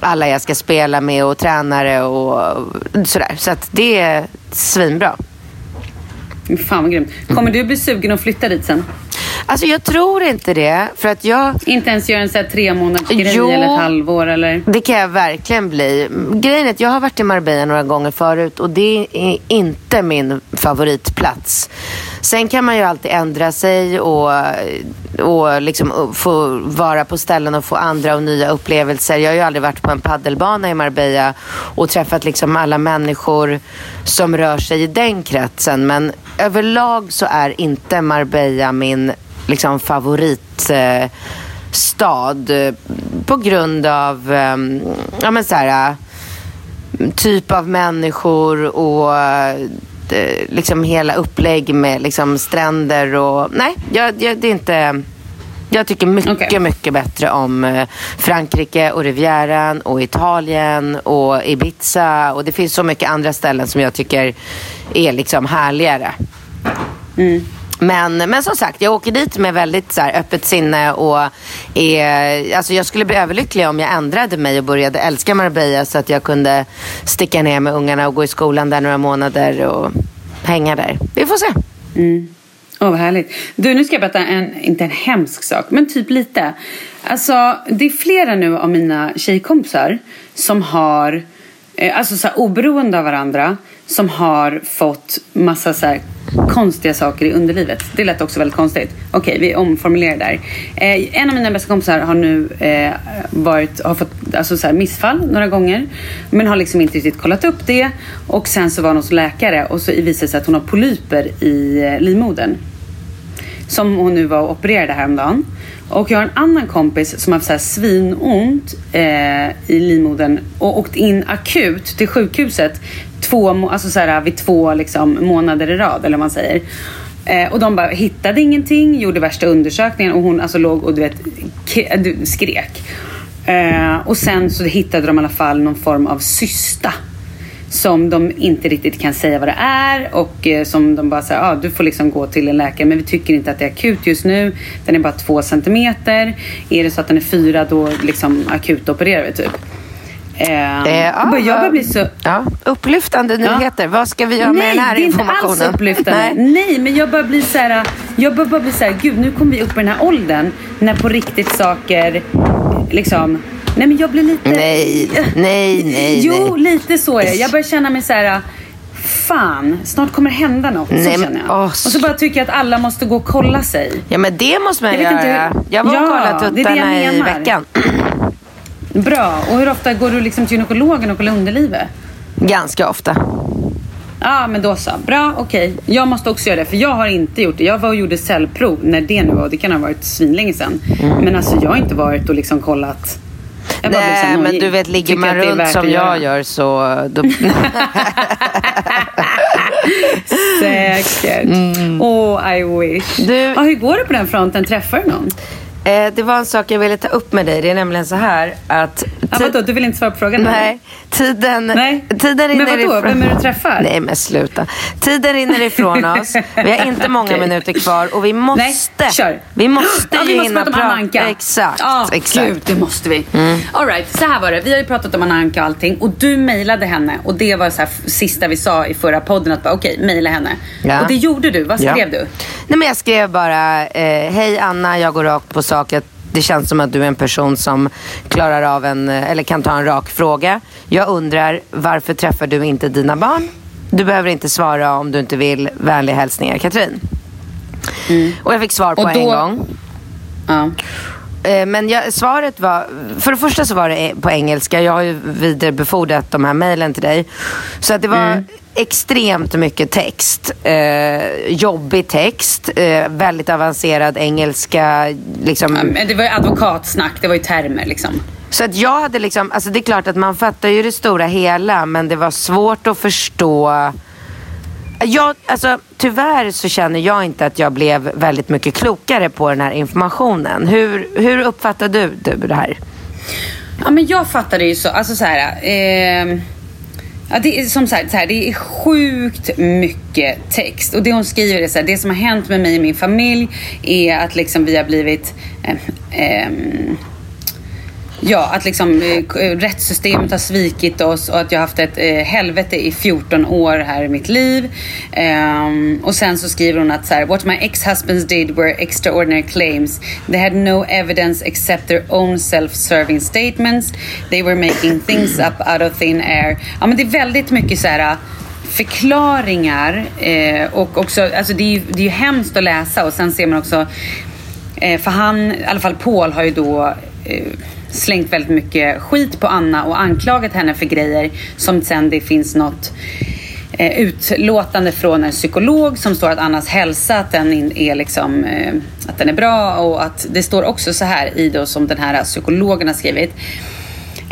alla jag ska spela med och tränare och sådär. Så att det är svinbra. Fan vad grymt. Kommer du bli sugen att flytta dit sen? Alltså jag tror inte det. För att jag... Inte ens göra en sån här tre månaders grej Jo. eller ett halvår eller? Det kan jag verkligen bli. Grejen är att jag har varit i Marbella några gånger förut och det är inte min favoritplats. Sen kan man ju alltid ändra sig och, och liksom få vara på ställen och få andra och nya upplevelser. Jag har ju aldrig varit på en paddelbana i Marbella och träffat liksom alla människor som rör sig i den kretsen. Men överlag så är inte Marbella min liksom favorit eh, på grund av eh, ja, men så här, eh, typ av människor och eh, liksom hela upplägg med liksom stränder och nej, jag, jag, det är inte jag tycker mycket, Okej. mycket bättre om Frankrike och Rivieran och Italien och Ibiza. Och det finns så mycket andra ställen som jag tycker är liksom härligare. Men, men som sagt, jag åker dit med väldigt så här, öppet sinne och är, alltså jag skulle bli överlycklig om jag ändrade mig och började älska Marbella så att jag kunde sticka ner med ungarna och gå i skolan där några månader och hänga där. Vi får se. Mm. Åh, vad härligt. Du, nu ska jag berätta en, inte en hemsk sak, men typ lite. Alltså, det är flera nu av mina tjejkompisar som har, eh, alltså så här, oberoende av varandra, som har fått massa så här konstiga saker i underlivet. Det lät också väldigt konstigt. Okej, vi omformulerar där. Eh, en av mina bästa kompisar har nu eh, varit, har fått alltså så här, missfall några gånger. Men har liksom inte riktigt kollat upp det. Och sen så var hon hos läkare och så visade det sig att hon har polyper i eh, livmodern. Som hon nu var och opererade häromdagen. Och jag har en annan kompis som har haft så här svinont eh, i livmodern och åkt in akut till sjukhuset två, alltså så här, vid två liksom, månader i rad, eller vad man säger. Eh, och de bara hittade ingenting, gjorde värsta undersökningen och hon alltså låg och du vet, skrek. Eh, och sen så hittade de i alla fall någon form av cysta som de inte riktigt kan säga vad det är och eh, som de bara säger, ah, du får liksom gå till en läkare men vi tycker inte att det är akut just nu. Den är bara två centimeter. Är det så att den är fyra då liksom akut opererar vi typ. Eh, Eh, ja, jag bara- jag börjar bli så... Ja, upplyftande nyheter. Vad ska vi göra med den här det är inte informationen? alls upplyftande. Nej. Nej. men jag bara blir så här, jag bara blir så här, gud nu kommer vi upp i den här åldern när på riktigt saker liksom, nej men jag blir lite... Nej, nej, nej, Jo, nej. lite så är det. Jag börjar känna mig så här, fan, snart kommer det hända något. Nej, så känner jag. åh, Och så bara tycker jag att alla måste gå och kolla sig. Ja, men det måste man Jag vet inte göra. hur- Jag var och Ja, kollade det är det jag tuttarna i veckan. Bra. Och hur ofta går du liksom till gynekologen och kollar underlivet? Ganska ofta. Ja, men då så. Bra, okej. Jag måste också göra det, för jag har inte gjort det. Jag var och gjorde cellprov när det nu var. Det kan ha varit svinlänge sedan. Men alltså, jag har inte varit och liksom kollat. Jag bara så här Nej, men du vet, ligger man runt som jag gör så... Då... Säkert. Åh, I wish. Mm. Du- Ja, hur går det på den fronten? Träffar du någon? Eh, det var en sak jag ville ta upp med dig. Det är nämligen så här att... Ja, vadå, du vill inte svara på frågan? Nej, tiden, Nej. tiden Men rinner vadå? ifrån... Vem är du träffar? Nej, men sluta. Tiden rinner ifrån oss. Vi har inte många Okej. minuter kvar och vi måste... Nej, kör. Vi måste ja, vi måste prata om Anna Anka. Exakt, Ja, exakt. Mm. gud, det måste vi. All right, så här var det. Vi har ju pratat om Anna Anka och allting. Och du mejlade henne. Och det var så här sista vi sa i förra podden. Att bara, okej, mejla henne. Ja. Och det gjorde du. Vad skrev Ja. du? Nej, men jag skrev bara, eh, hej Anna, jag går rakt på sak. Att Det känns som att du är en person som klarar av en, eh, eller kan ta en rak fråga. Jag undrar, varför träffar du inte dina barn? Du behöver inte svara om du inte vill. Vänliga hälsningar, Katrin. Och jag fick svar på Och en då- gång. Ja. Eh, Men jag, svaret var, för det första så var det på engelska. Jag har ju vidarebefordrat de här mejlen till dig. Så att det var Mm. extremt mycket text. Eh, jobbig text. Eh, väldigt avancerad engelska. Liksom. Ja, men det var ju advokatsnack. Det var ju termer liksom. Så att jag hade liksom, alltså det är klart att man fattar ju det stora hela. Men det var svårt att förstå. Jag, alltså, tyvärr så känner jag inte att jag blev väldigt mycket klokare på den här informationen. Hur, hur uppfattar du, du det här? Ja, men jag fattar det ju så. Alltså så här. Eh, ja, det är som sagt så här, det är sjukt mycket text. Och det hon skriver är så här, det som har hänt med mig och min familj är att liksom vi har blivit eh, eh, Ja, att liksom eh, eh, rättssystemet har svikit oss och att jag har haft ett eh, helvete i 14 år här i mitt liv. Um, och sen så skriver hon att så här, what my ex-husbands did were extraordinary claims. They had no evidence except their own self-serving statements. They were making things up out of thin air. Ja, men det är väldigt mycket så här eh, förklaringar eh, och också, alltså det är, ju, det är ju hemskt att läsa och sen ser man också Eh, för han, i alla fall Paul, har ju då eh, slängt väldigt mycket skit på Anna och anklagat henne för grejer som sen det finns något eh, utlåtande från en psykolog som står att Annas hälsa att den är liksom eh, att den är bra och att det står också så här i då som den här psykologen har skrivit.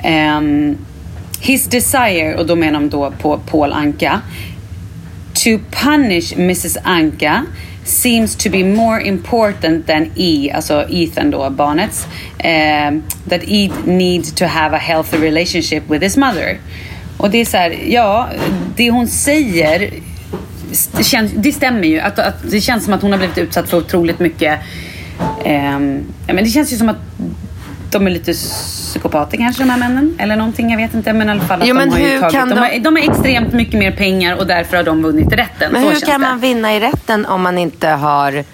Ehm, his desire, och då menar de då på Paul Anka, to punish Mrs Anka seems to be more important than E, alltså Ethan då, barnets, um, that E needs to have a healthy relationship with his mother. Och det är så här, ja, det hon säger det, känns, det stämmer ju. Att, att det känns som att hon har blivit utsatt för otroligt mycket Eh, ja, men det känns ju som att de är lite psykopater kanske de här männen. Eller någonting, jag vet inte. Men i alla fall att Jo, de har hur tagit, de, de- har, de har extremt mycket mer pengar och därför har de vunnit i rätten. Men Så hur kan det. man vinna i rätten om man inte har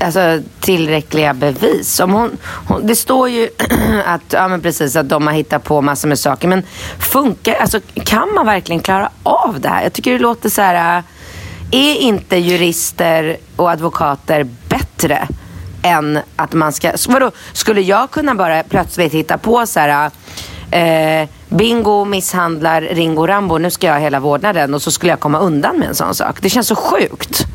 alltså, tillräckliga bevis? Om hon, hon, det står ju att, ja, men precis, att de har hittat på massor med saker. Men funkar, alltså, kan man verkligen klara av det här? Jag tycker det låter så här... äh, är inte jurister och advokater bättre än att man ska... Vadå, skulle jag kunna bara plötsligt hitta på så här... Eh, Bingo misshandlar Ringo Rambo, nu ska jag ha hela vårdnaden och så skulle jag komma undan med en sån sak. Det känns så sjukt.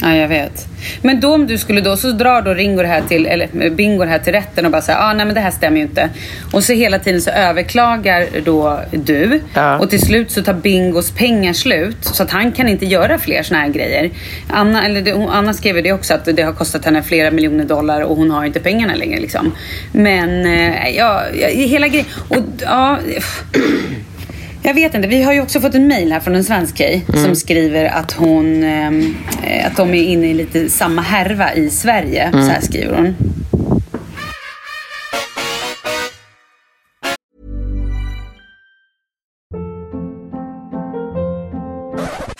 Ja, jag vet. Men då om du skulle då, så drar då Ringo det här till, eller Bingo det här till rätten och bara säger, ah, nej men det här stämmer ju inte. Och så hela tiden så överklagar då du. Ja. Och till slut så tar Bingos pengar slut. Så att han kan inte göra fler såna här grejer. Anna, eller det, hon- Anna skrev det också, att det har kostat henne flera miljoner dollar och hon har inte pengarna längre liksom. Men, eh, ja, ja, hela grejen. Och ja... Jag vet inte. Vi har ju också fått en mail här från en svensk tjej som skriver att hon ehm, eh, att de är inne i lite samma härva i Sverige. Så här skriver hon.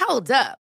Hold up.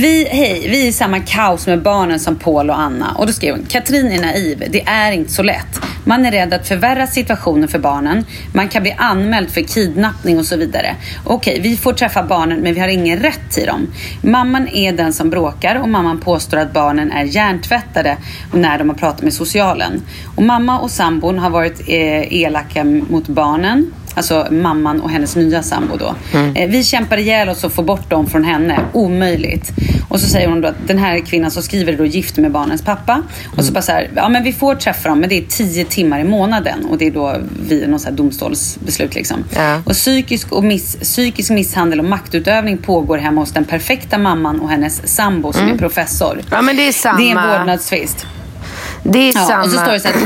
Vi, hej, vi är i samma kaos med barnen som Paul och Anna. Och då skrev hon, Katrin är naiv. Det är inte så lätt. Man är rädd att förvärra situationen för barnen. Man kan bli anmäld för kidnappning och så vidare. Okej, vi får träffa barnen men vi har ingen rätt till dem. Mamman är den som bråkar och mamman påstår att barnen är hjärntvättade när de har pratat med socialen. Och mamma och sambon har varit eh, elaka mot barnen. Alltså mamman och hennes nya sambo då. Eh, vi kämpar ihjäl oss och får bort dem från henne. Omöjligt. Och så säger hon då att den här kvinnan som skriver då gift med barnens pappa. Och så bara så här, ja men vi får träffa dem men det är tio timmar i månaden. Och det är då vid något så här domstolsbeslut liksom. Ja. Och psykisk, och miss, psykisk misshandel och maktutövning pågår hemma hos den perfekta mamman och hennes sambo som är professor. Ja, men det är samma. Det är en vårdnadstvist. Det är Ja, samma. och så står det så här,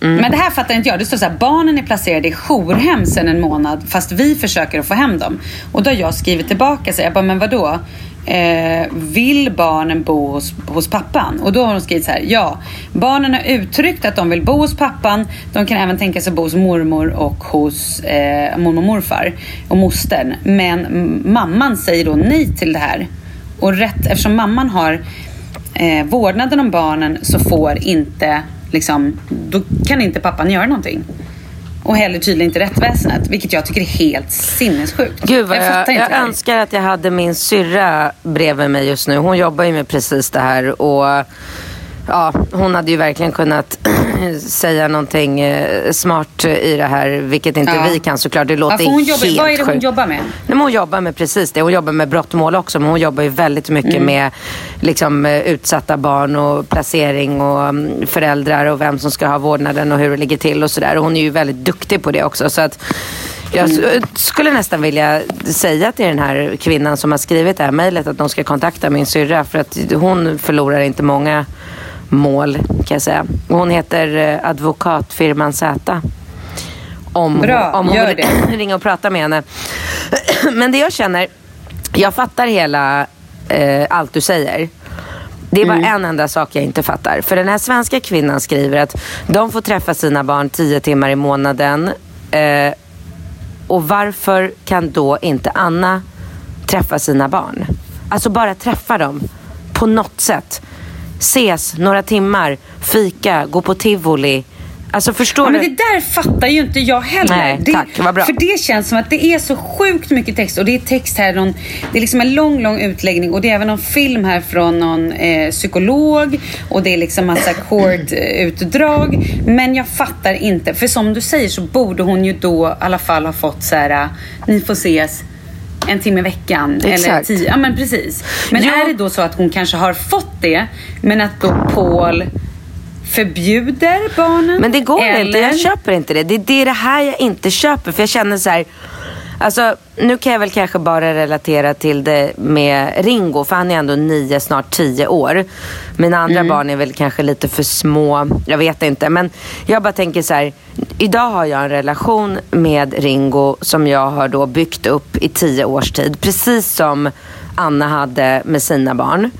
Men det här fattar inte jag. Det står så här, barnen är placerade i jourhem sedan en månad fast vi försöker att få hem dem. Och då har jag skrivit tillbaka så jag bara, men vadå? Eh, vill barnen bo hos, hos pappan? Och då har hon skrivit så här, ja. Barnen har uttryckt att de vill bo hos pappan. De kan även tänka sig bo hos mormor och hos eh, mormor och morfar och mostern. Men mm, mamman säger då nej till det här. Och rätt, eftersom mamman har eh, vårdnaden om barnen så får inte, liksom, då kan inte pappan göra någonting. Och heller tydligen inte rättsväsendet, vilket jag tycker är helt sinnessjukt. Gud vad jag, jag, här. önskar att jag hade min syrra bredvid mig just nu. Hon jobbar ju med precis det här och ja, hon hade ju verkligen kunnat säga någonting eh, smart i det här, vilket inte Ja. vi kan såklart. Det Ja, låter för hon jobbar, helt vad är det hon jobbar med? Nej, men hon jobbar med precis det. Hon jobbar med brottmål också. Men hon jobbar ju väldigt mycket Mm. med liksom, eh, utsatta barn och placering och mm, föräldrar och vem som ska ha vårdnaden och hur det ligger till och sådär. Hon är ju väldigt duktig på det också. Så att jag Mm. skulle nästan vilja säga till den här kvinnan som har skrivit det här mejlet att de ska kontakta min syrra. För att hon förlorar inte många mål kan jag säga. Och Hon heter eh, advokatfirman Z. Om, Bra, om hon gör vill det. ringa och prata med henne. Men det jag känner, jag fattar hela eh, allt du säger. Det är bara en enda sak jag inte fattar. För den här svenska kvinnan skriver att de får träffa sina barn tio timmar i månaden. Eh, och varför kan då inte Anna träffa sina barn? Alltså bara träffa dem på något sätt. Ses några timmar, fika, gå på tivoli. Alltså förstår Ja, du? men det där fattar ju inte jag heller. Nej, det, tack, vad bra. För det känns som att det är så sjukt mycket text och det är text här, någon, det är liksom en lång, lång utläggning och det är även någon film här från någon eh, psykolog och det är liksom massa court-utdrag. Men jag fattar inte, för som du säger så borde hon ju då i alla fall ha fått så här, ni får ses en timme i veckan. Eller Exakt. tio, ja men precis. Men Ja. är det då så att hon kanske har fått det, men att då Paul förbjuder barnen? Men det går eller? inte, jag köper inte. Det, det är det här jag inte köper. För jag känner så här, alltså nu kan jag väl kanske bara relatera till det med Ringo. För han är ändå nio, snart tio år. Mina andra Mm. barn är väl kanske lite för små. Jag vet inte. Men jag bara tänker så här, idag har jag en relation med Ringo som jag har då byggt upp i tio års tid. Precis som Anna hade med sina barn.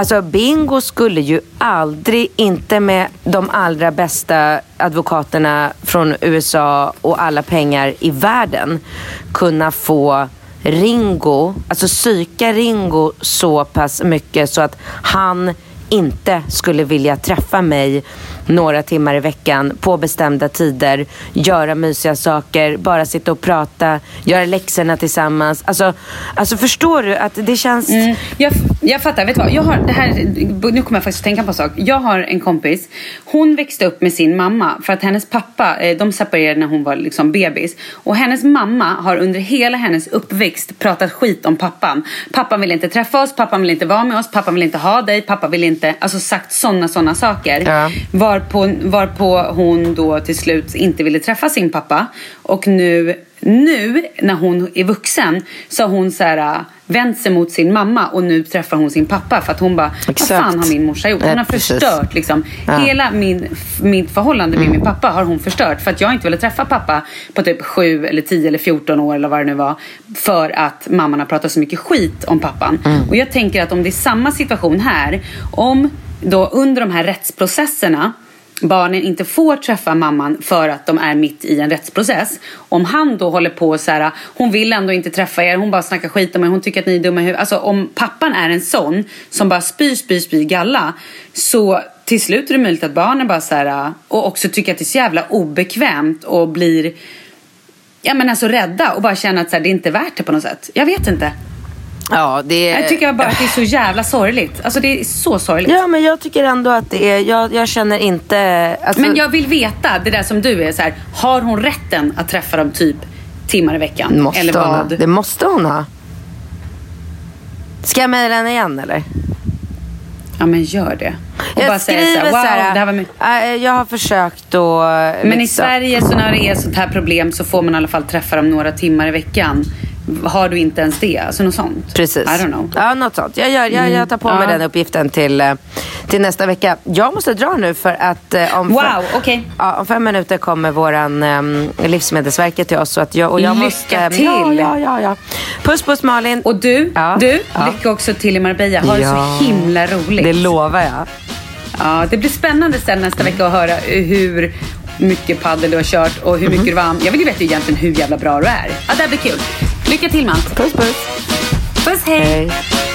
Alltså Bingo skulle ju aldrig, inte med de allra bästa advokaterna från USA och alla pengar i världen, kunna få Ringo, alltså psyka Ringo så pass mycket så att han inte skulle vilja träffa mig några timmar i veckan på bestämda tider, göra mysiga saker, bara sitta och prata, göra läxorna tillsammans. Alltså, alltså förstår du att det känns... Mm, jag, jag fattar. Vet du vad? Jag har, det här, nu kommer jag faktiskt att tänka på en sak. Jag har en kompis. Hon växte upp med sin mamma. För att hennes pappa, eh, de separerade när hon var liksom bebis. Och hennes mamma har under hela hennes uppväxt pratat skit om pappan. Pappan vill inte träffa oss, pappan vill inte vara med oss, pappan vill inte ha dig, pappa vill inte... Alltså sagt sådana, sådana saker. Ja. Varpå, varpå hon då till slut inte ville träffa sin pappa. Och nu, nu när hon är vuxen så har hon så här, äh, vänt sig mot sin mamma och nu träffar hon sin pappa. För att hon bara, vad Exakt. fan har min morsa gjort? Hon har förstört liksom. Ja. Hela min, mitt förhållande med min pappa har hon förstört. För att jag inte ville träffa pappa på typ 7 eller 10 eller 14 år eller vad det nu var. För att mamman har pratat så mycket skit om pappan. Och jag tänker att om det är samma situation här. Om då under de här rättsprocesserna barnen inte får träffa mamman för att de är mitt i en rättsprocess. Om han då håller på så här, hon vill ändå inte träffa er, hon bara snackar skit om er, hon tycker att ni är dumma i huvudet. Alltså om pappan är en sån som bara spyr, spyr, spyr galla. Så till slut är det möjligt att barnen bara så här, och också tycker att det är så jävla obekvämt och blir Ja men alltså rädda och bara känner att så här, det är inte värt det på något sätt. Jag vet inte. Ja, det. Jag tycker bara att det är så jävla sorgligt. Alltså det är så sorgligt. Ja, men jag tycker ändå att det är... Jag, jag känner inte... Alltså, Men jag vill veta, det där som du är så här, har hon rätten att träffa dem typ timmar i veckan? måste eller vad? Det måste hon ha. Ska jag mejla henne igen eller? Ja men gör det. Och jag bara säga så här, wow, det här var my- äh, jag har försökt och... Men i liksom- Sverige så när det är sånt här problem så får man i alla fall träffa dem några timmar i veckan. Har du inte ens det? Alltså något sånt? Precis. I don't know. Ja, något sånt. Jag, gör, jag, jag tar på mig Mm. Den uppgiften till, eh, till nästa vecka. Jag måste dra nu för att eh, om, Wow, fem, okej. ja, om fem minuter kommer våran um, Livsmedelsverket till oss. Så att jag, och jag Lycka måste, till. Ja, ja, ja, ja. Puss, puss Malin. Och du, Ja. du, Ja. lycka också till i Marbella. Ha det så himla roligt. Det lovar jag. Ja, det blir spännande sen nästa vecka att höra hur mycket paddel du har kört och hur mycket du vann. Jag vill ju veta egentligen hur jävla bra du är. Ja, det här blir kul. Lycka till Mant. Puss, puss. Puss, hej. Hej.